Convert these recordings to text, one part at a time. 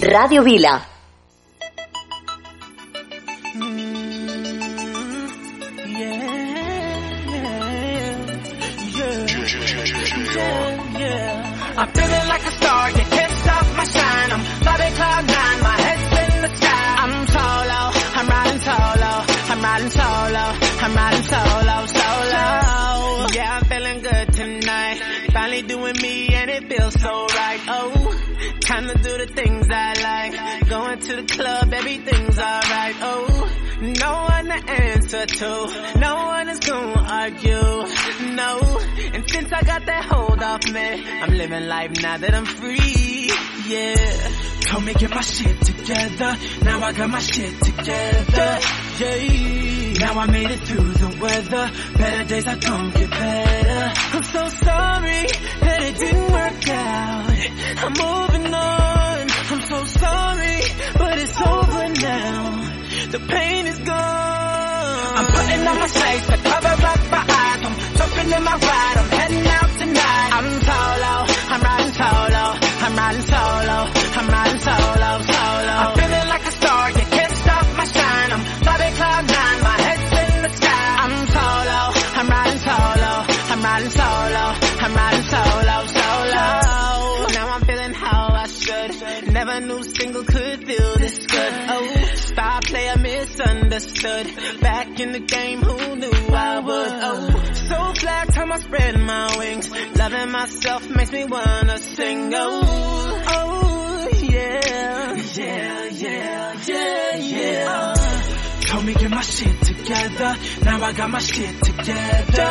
Radio Vila. Life now that I'm free. Yeah. Told me get my shit together. Now I got my shit together. Yeah. Now I made it through the weather. Better days are gonna get better. I'm so sorry that it didn't work out. I'm moving on. I'm so sorry, but it's over now. The pain is gone. I'm putting on my shades to cover up my eyes. I'm jumping in my ride. I'm heading out riding solo. I'm riding solo, solo. I'm feeling like a star. You can't stop my shine. I'm flying cloud nine. My head's in the sky. I'm solo. I'm riding solo. I'm riding solo. I'm riding solo, solo. Now I'm feeling how I should. Never knew single could feel this good. Oh, star player misunderstood. Back in the game, who knew I would? Oh, time I spread my wings. Loving myself makes me wanna sing. Oh, oh, yeah, yeah, yeah, yeah, yeah. Told me get my shit together. Now I got my shit together.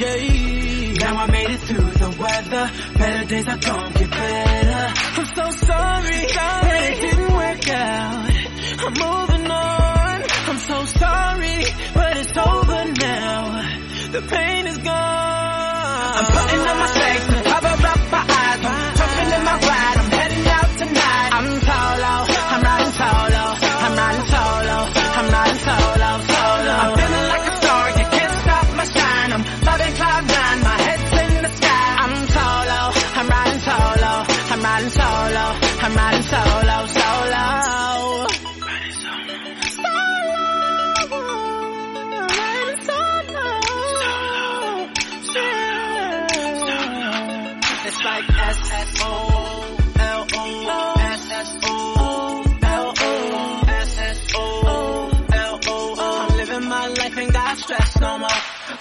Yeah. Now I made it through the weather. Better days are gonna get better. I'm so sorry that it didn't work out. I'm moving on. I'm so sorry, but it's over. The pain is gone. I'm putting on my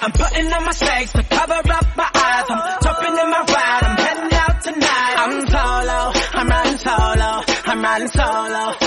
I'm putting on my shades to cover up my eyes. I'm jumping in my ride. I'm heading out tonight. I'm solo. I'm riding solo. I'm riding solo.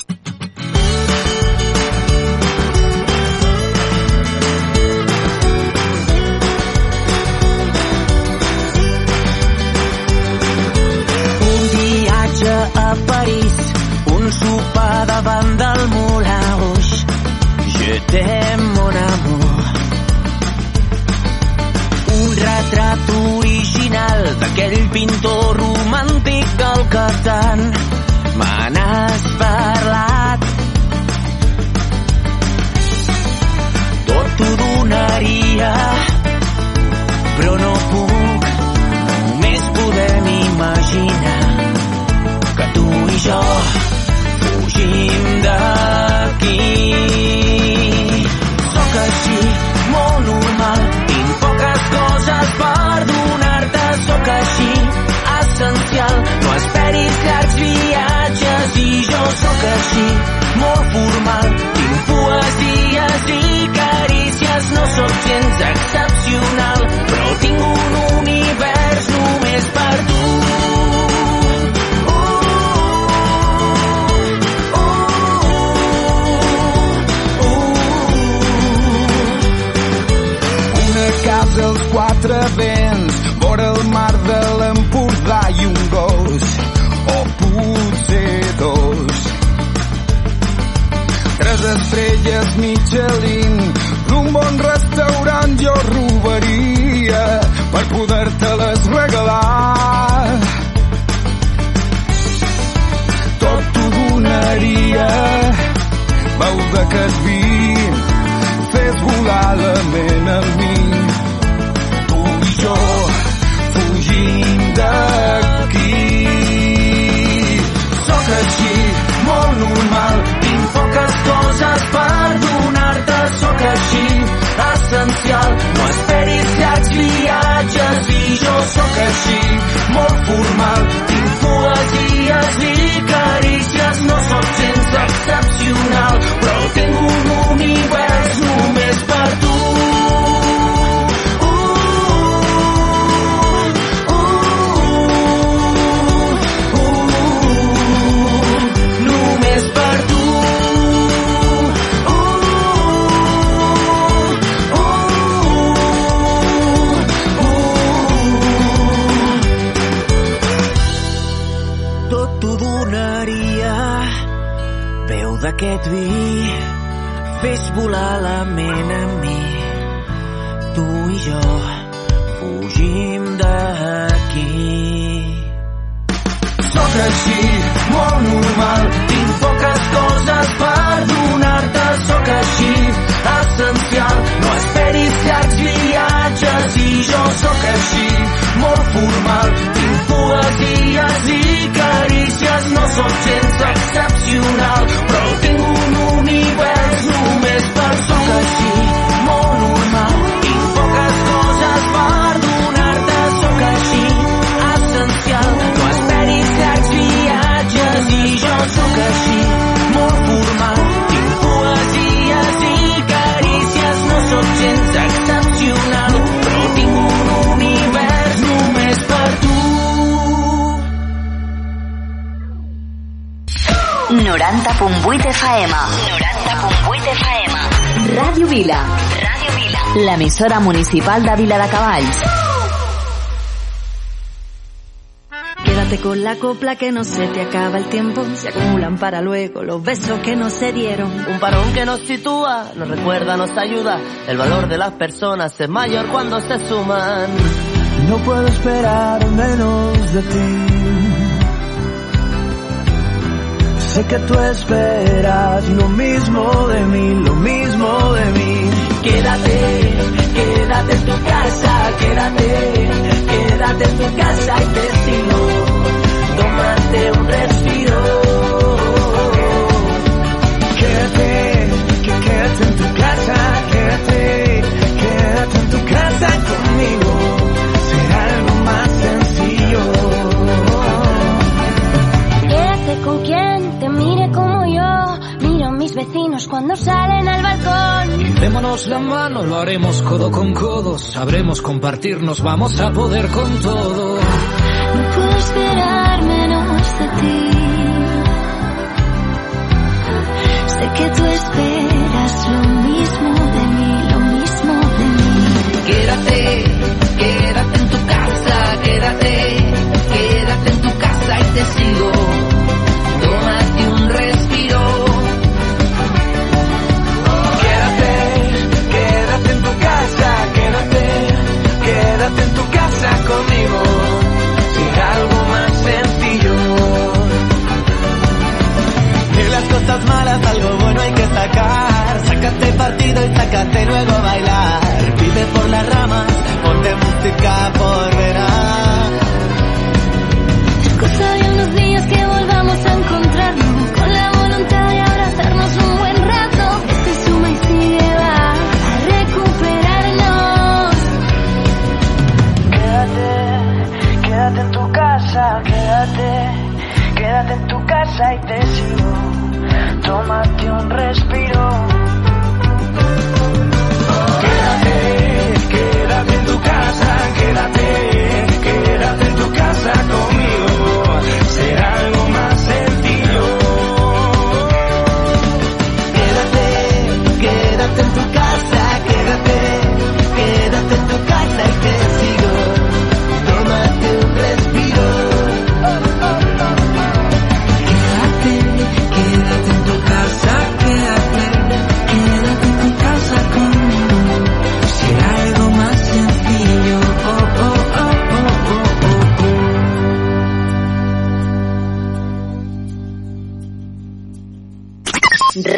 Viatge a París, un sopar davant del Rouge. Je t'aime, mon amour. Un retrat original d'aquell pintor romàntic del que tant me n'has parlat. Tot t'ho donaria, però no puc, només podem imaginar jo fugim d'aquí. Sóc així, molt normal, tinc poques coses per donar-te, sóc així, essencial, no esperis llargs viatges. I jo sóc així, molt formal, tinc poesies i carícies. No sóc gens excepcional, 90.8 FM. 90.8 FM. Ràdio Vila. Ràdio Vila. L'emissora municipal de Vila de Cavalls. Quédate con la copla que no se te acaba el tiempo. Se acumulan para luego los besos que no se dieron. Un parón que nos sitúa, nos recuerda, nos ayuda. El valor de las personas es mayor cuando se suman. No puedo esperar menos de ti. Sé que tú esperas lo mismo de mí, lo mismo de mí. Quédate, quédate en tu casa, quédate, quédate en tu casa y te sigo. Tómate un respiro. Vecinos cuando salen al balcón. Démonos la mano, lo haremos codo con codo. Sabremos compartirnos, vamos a poder con todo. No puedo esperar menos de ti. Sé que tú esperas lo mismo de mí, lo mismo de mí. Quédate, quédate en tu casa, quédate, quédate en tu casa y te sigo. Cosas malas algo bueno hay que sacar. Sácate partido y sácate luego a bailar. Vive por las ramas, ponte música por verás. Cosa de unos días que volvamos a encontrarnos con la voluntad de abrazarnos un buen rato. Este suma y sigue va a recuperarnos. Quédate, quédate en tu casa, quédate, quédate en tu casa y te sigo. Tómate un respiro.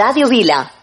Radio Vila.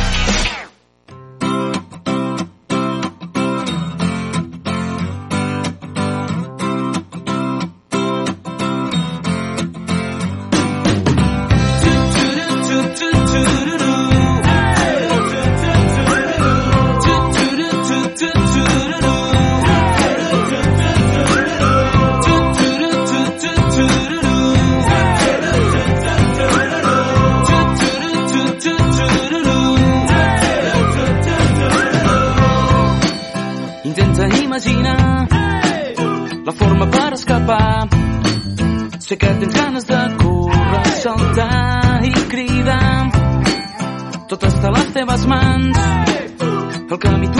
髪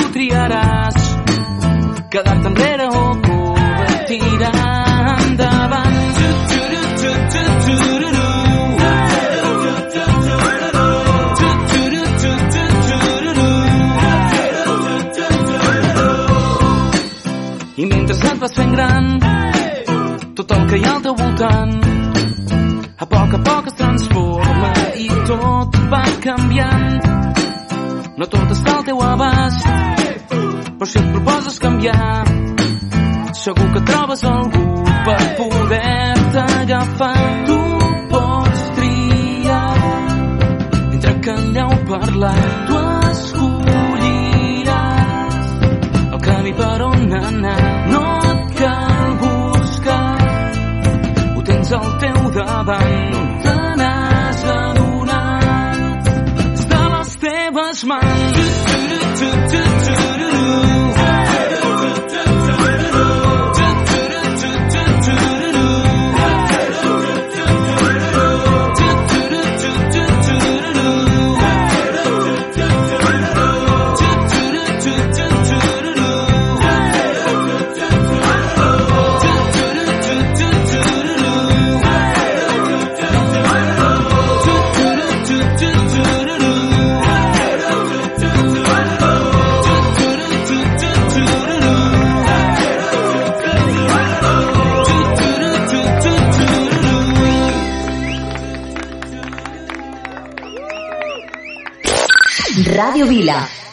Yeah.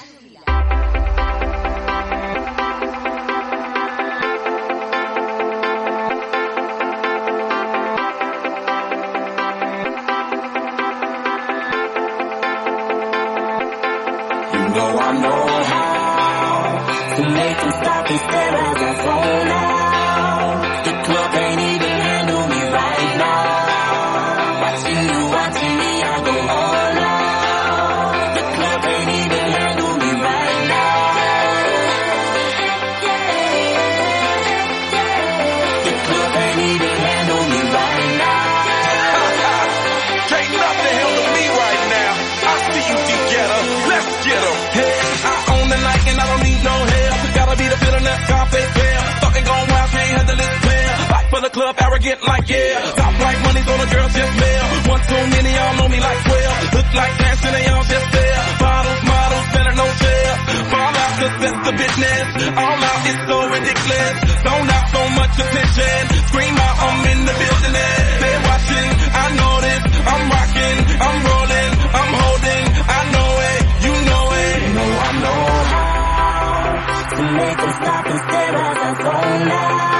make them stop and stare as I go now.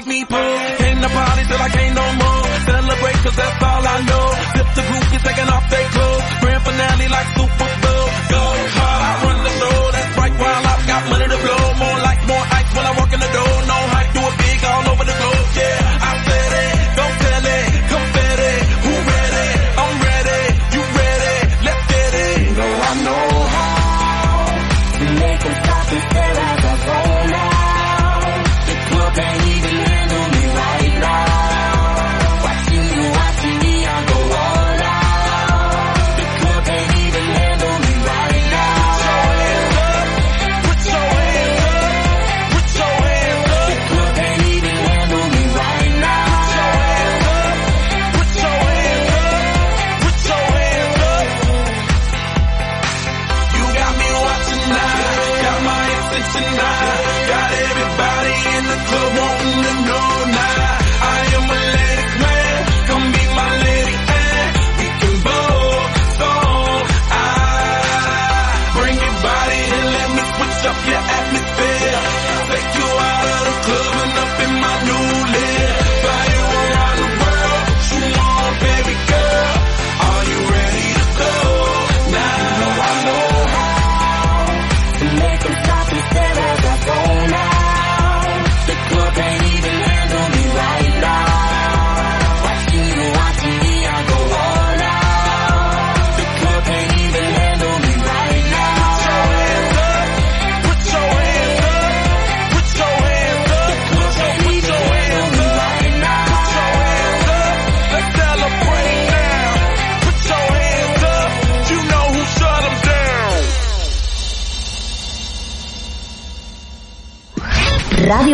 make me pull. Came to party till I can't no more. Celebrate cause that's all I know. Zip the group, you're taking off their clothes. Grand finale like Super Bowl. Go.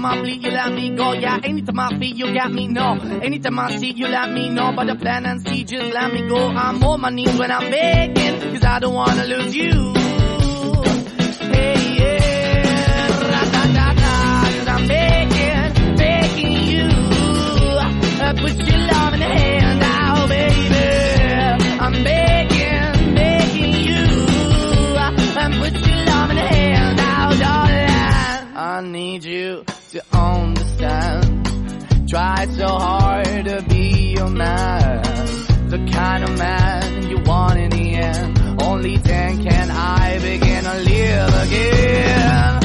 Anytime I bleed, you let me go. Yeah, anytime I feel, you got me. No, anytime I see, you let me know. But the plan and see, just let me go. I'm on my knees when I'm begging, cause I don't wanna lose you. Hey, yeah, da da da, cause I'm begging, begging you. I put your love in the hand. tried so hard to be your man, the kind of man you want in the end. Only then can I begin to live again.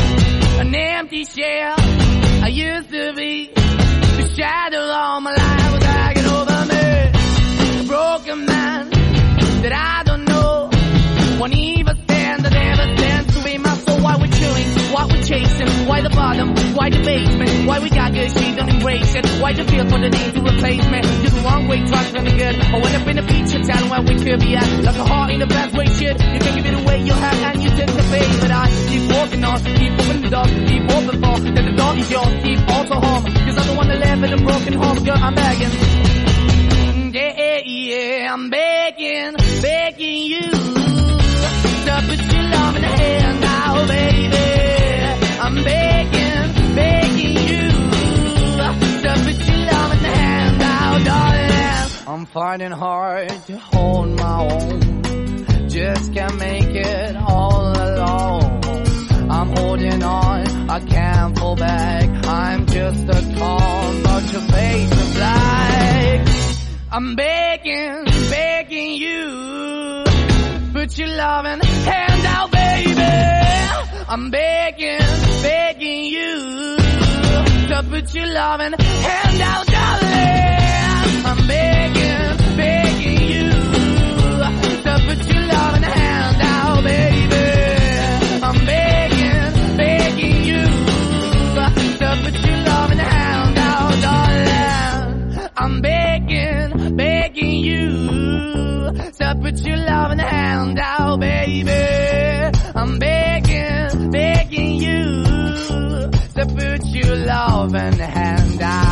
An empty shell, I used to be, the shadow all my life. Chasing, why the bottom, why the basement, why we got good, she don't embrace it, why the feel for the need to replace me. You're the wrong way, trying to good. I went up in a feature town where we could be at, like a heart in a bad way, shit. You can give it away, you have, and you tend to pay, but I keep walking on, keep opening the door, keep open for, that the door is yours, keep also home, cause I'm the one that live in a broken home, girl, I'm begging. Yeah, yeah, yeah, I'm begging, begging you to put your love in the hand now, baby. I'm finding hard to hold my own, just can't make it all alone. I'm holding on, I can't fall back. I'm just a call, not your face of black. I'm begging, begging you, put your loving hand out, baby. I'm begging, begging you, to put your loving hand out, darling. To put your loving hand out, baby. I'm begging, begging you to put your loving hand out.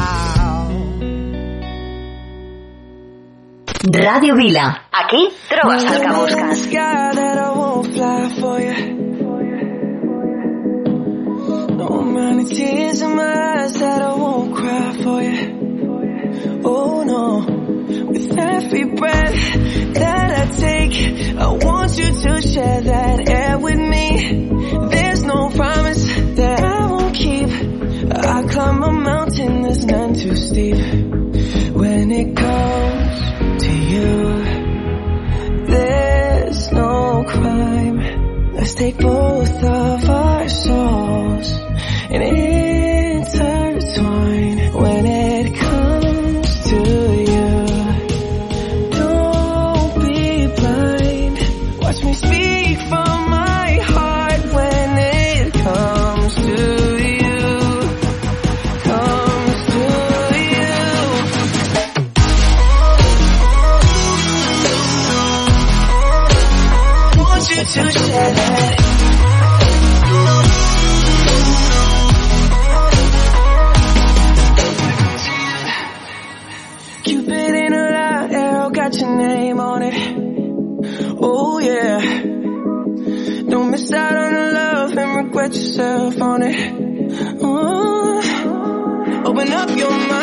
Ràdio Vila. Aquí trobes el que busques. No of tears in my eyes that I won't cry for you. Oh no, with every breath that I take, I want you to share that air with me. There's no promise that I won't keep. I climb a mountain that's none too steep. When it comes to you, there's no crime. Let's take both of our souls and intertwine. Regret yourself on it. Oh. Open up your mind,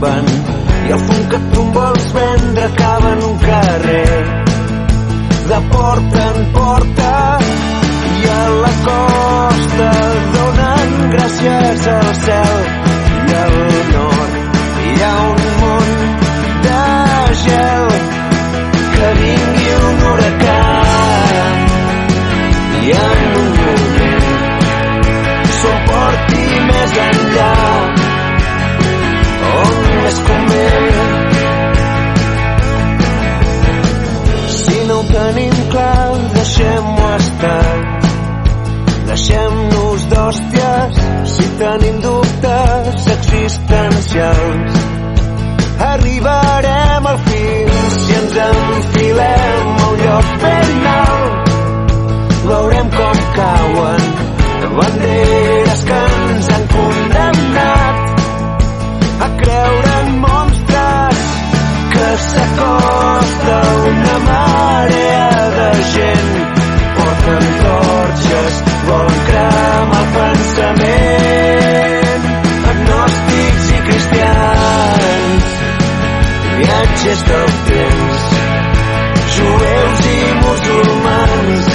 ban d'hòsties si tenim dubtes existencials arribarem al fil. Si ens enfilem viatges del temps. Jueus i musulmans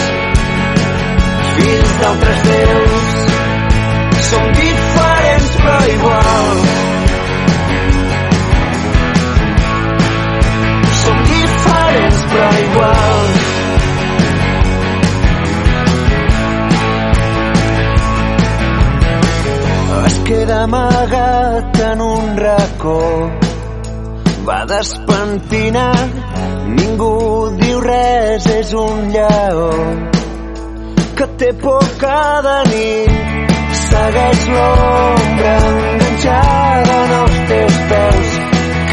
fills d'altres déus som diferents però iguals. Som diferents però iguals. Es queda amagat en un racó va despentinat ningú diu res és un lleó que té por cada nit. Segueix l'ombra enganxada en els teus peus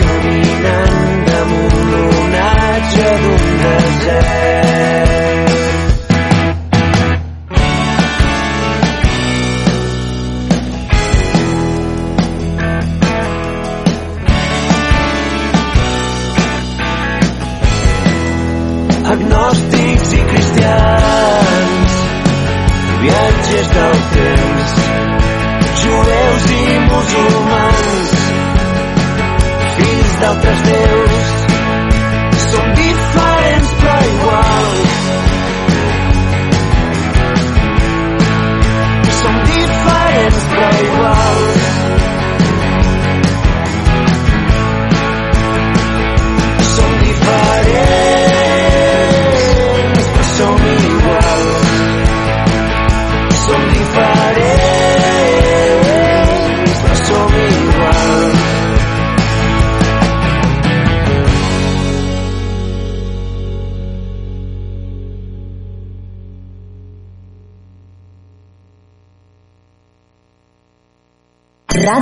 caminant damunt l'onatge d'un desert viatges del temps. Jueus i musulmans fills d'altres déus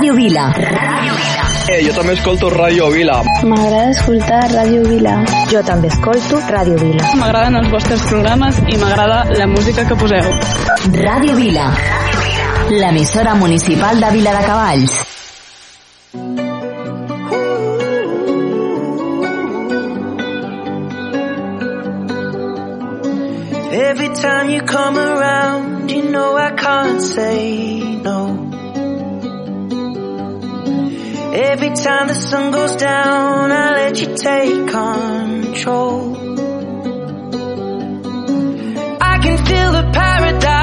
Ràdio Vila. Eh, jo també escolto Ràdio Vila. M'agrada escoltar Ràdio Vila. Jo també escolto Ràdio Vila. M'agraden els vostres programes i m'agrada la música que poseu. Ràdio Vila. L'emissora municipal de Vila de Cavalls. Every time you come around, you know I can't say no. Every time the sun goes down, I let you take control. I can feel the paradise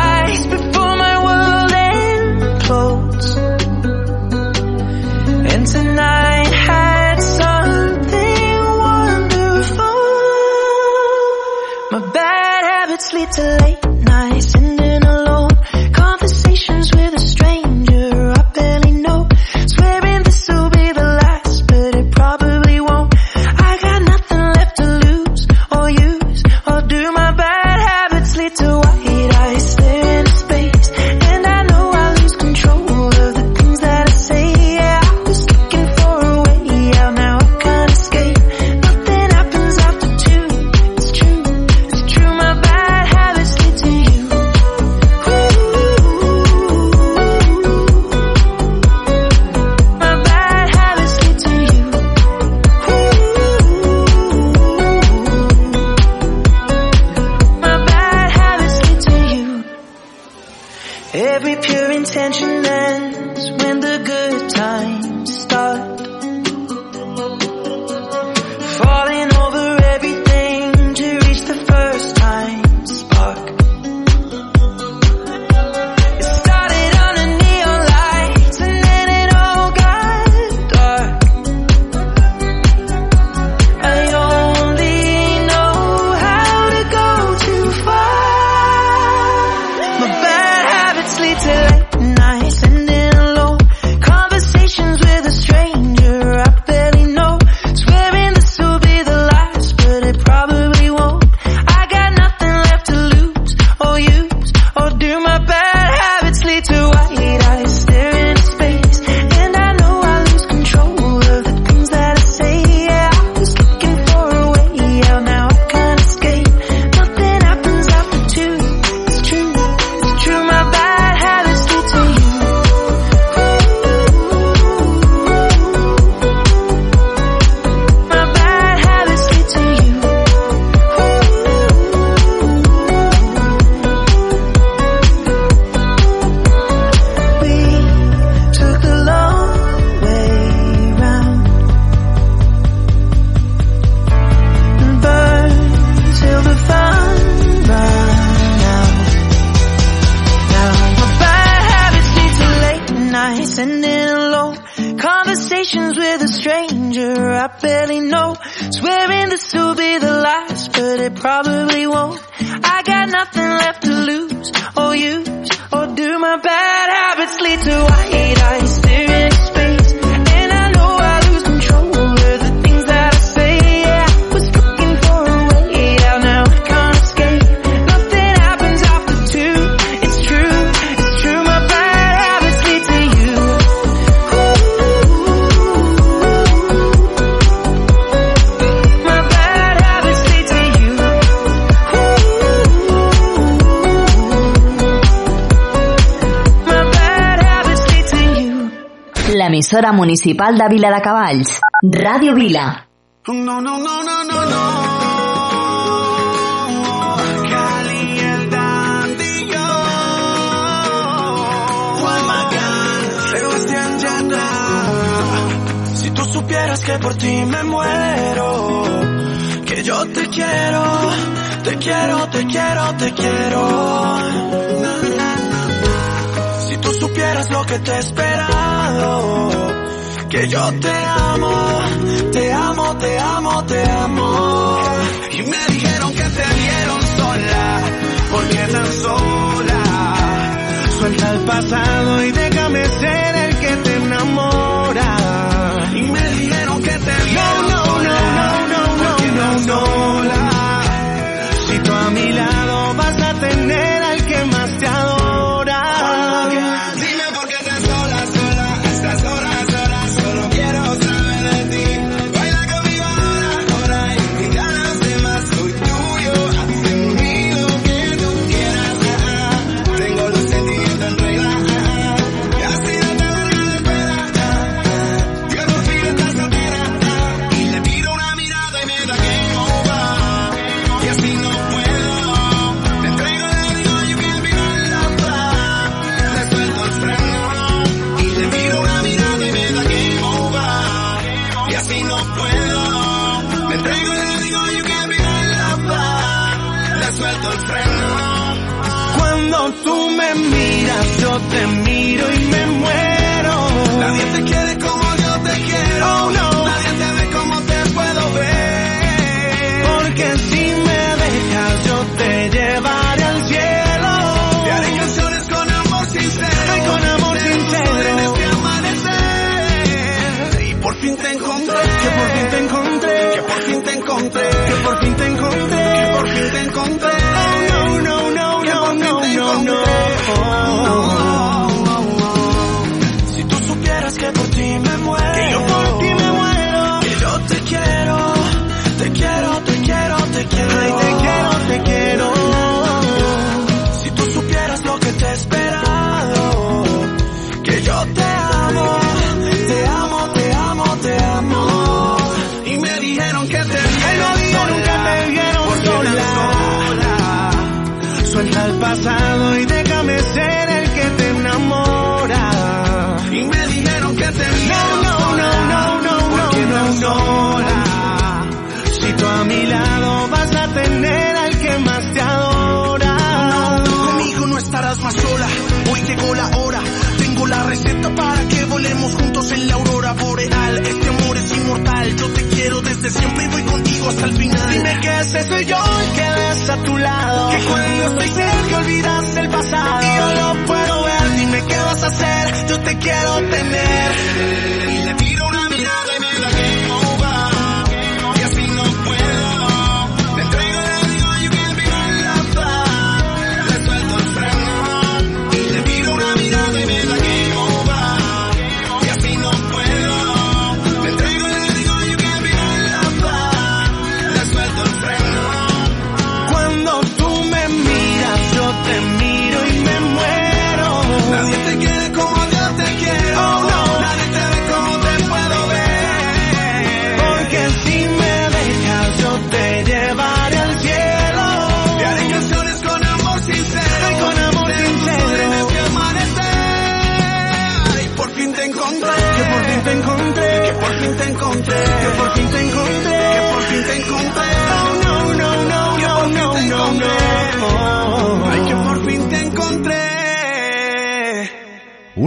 conversations with a stranger I barely know. Swearing this will be the last, but it probably won't. I got nothing left to lose, or use, or do my bad habits lead to wide eyes staring. l'emissora municipal de Vila de Cavalls, Ràdio Vila. No, no, no, no, no, no. supieras que por ti me muero, que yo te quiero, te quiero, te quiero, te quiero. Na, na tú supieras lo que te he esperado. Que yo te amo, te amo, te amo, te amo. Y me dijeron que te vieron sola, porque tan sola. Suelta el pasado y déjame ser. Dime que ese soy yo el que ves a tu lado. Que cuando estoy cerca olvidas el pasado. Y yo lo puedo ver, dime qué vas a hacer, yo te quiero tener. Eh,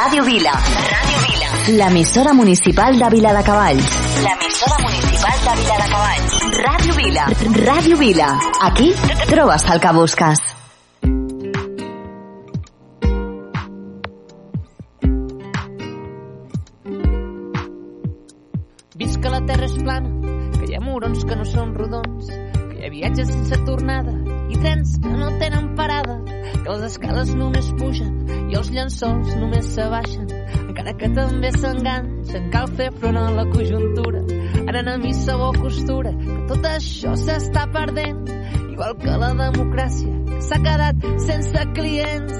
Radio Vila. Radio Vila. L'emissora municipal de Vila de Cavalls. L'emissora municipal de Vila de Cavalls. Radio Vila. Radio Vila. Aquí trobes el que busques. tan sols només s'abaixen, encara que també s'enganxen. Cal fer front a la conjuntura, ara a missa o costura, que tot això s'està perdent, igual que la democràcia, que s'ha quedat sense clients.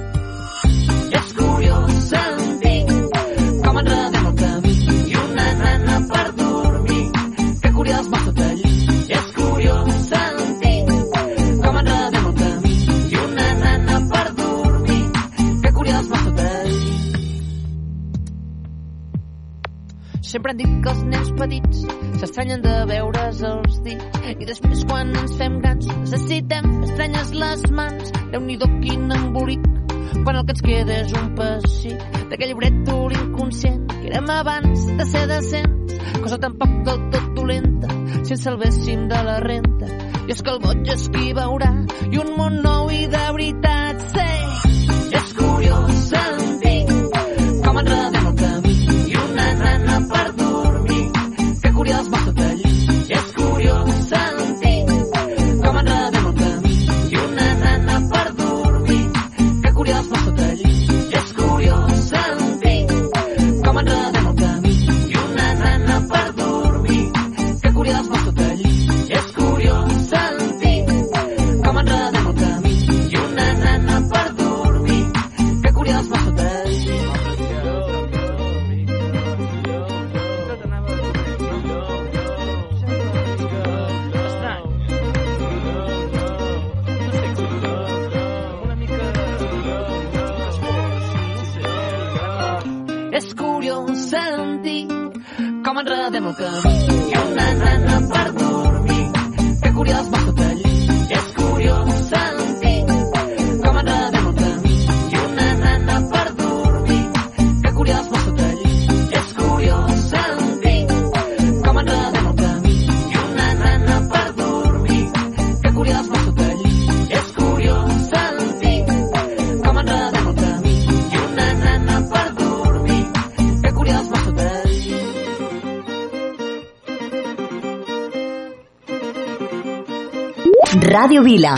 És curiós sentir Sempre han dit que els nens petits s'estranyen de veure's els dits. I després quan ens fem grans necessitem estranyes les mans. déu nhi quin embolic quan el que ens queda és un pessic. D'aquell llibret dur inconscient que érem abans de ser decents. Cosa tampoc del tot dolenta si ens salvéssim de la renta. I és que el boig és qui veurà i un món nou i de veritat sé. sí, és curiós eh? Vila.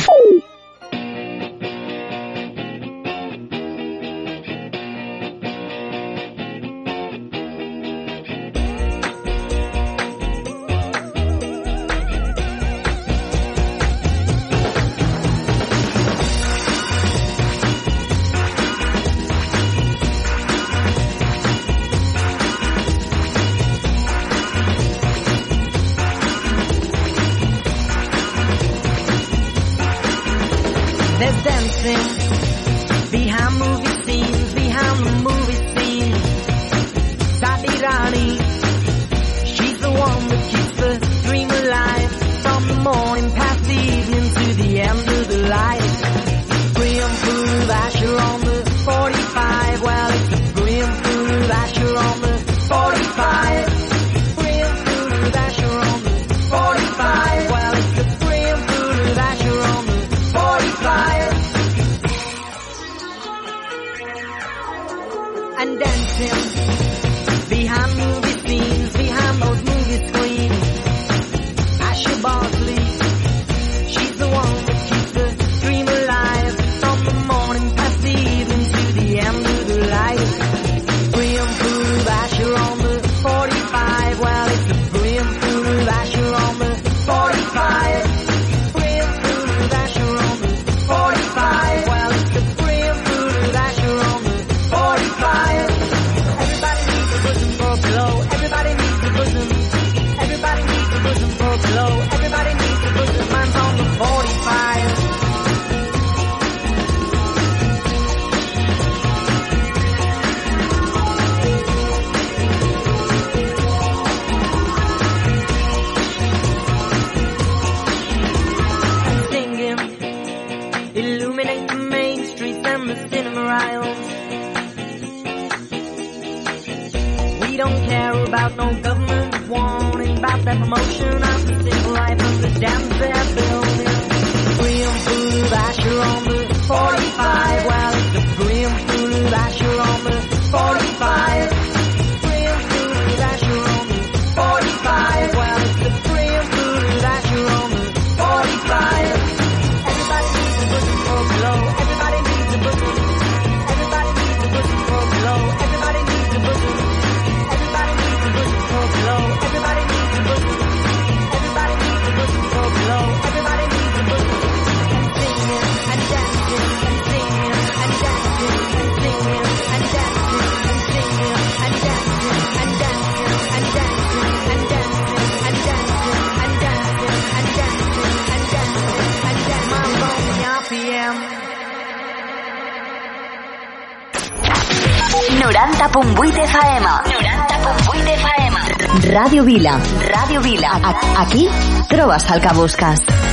Radio Vila. Radio Vila. Aquí trobes el que busques.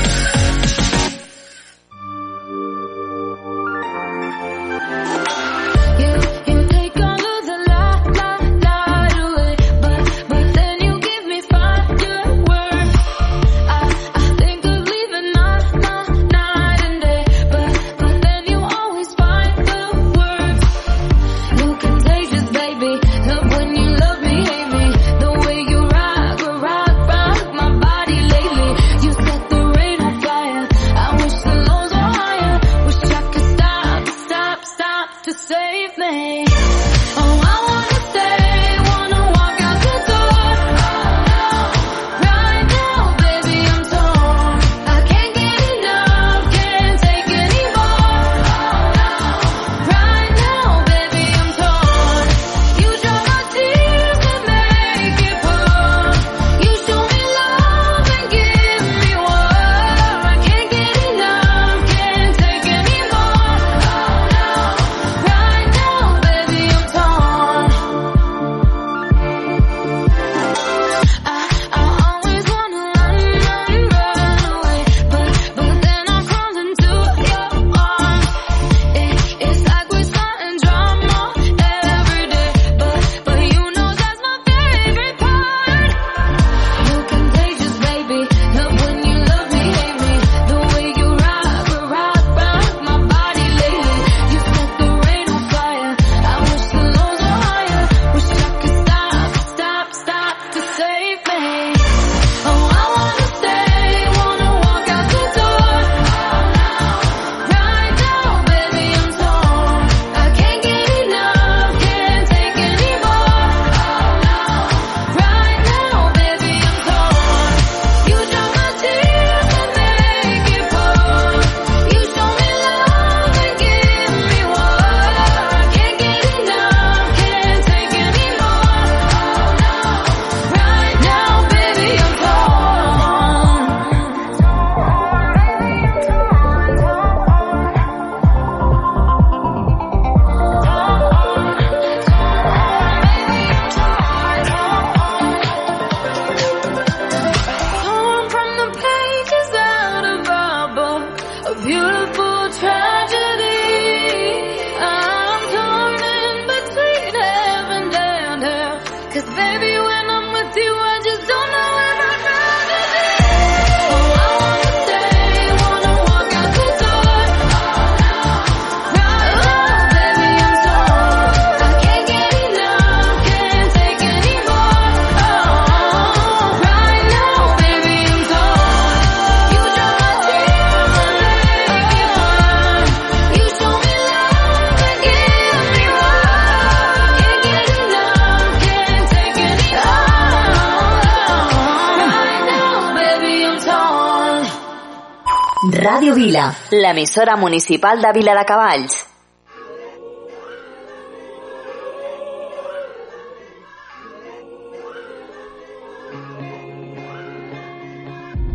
Radio Vila, l'emissora municipal de Vila de Cavalls.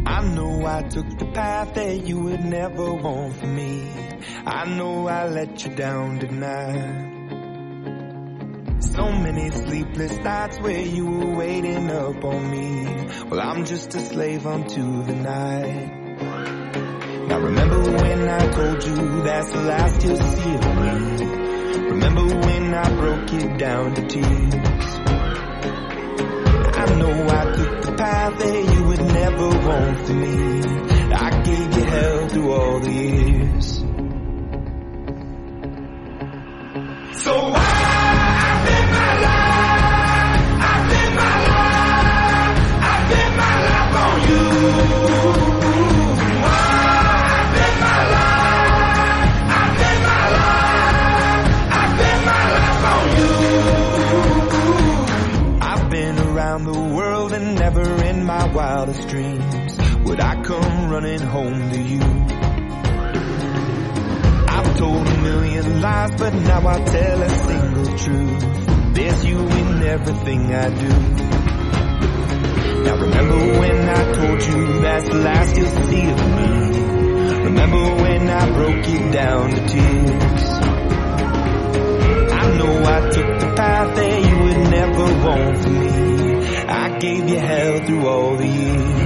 I know I took the path that you would never want for me. I know I let you down tonight. So many sleepless nights where you were waiting up on me. Well, I'm just a slave unto the night. Now remember when I told you that's the last you'll see of me. Remember when I broke it down to tears. I know I took the path that you would never want for me. I gave you hell through all the years. So why? you. Wildest dreams would I come running home to you. I've told a million lies, but now I tell a single truth. There's you in everything I do. Now remember when I told you that's the last you'll see of me. Remember when I broke you down to tears. I know I took the path that you would never want. I gave you hell through all the years.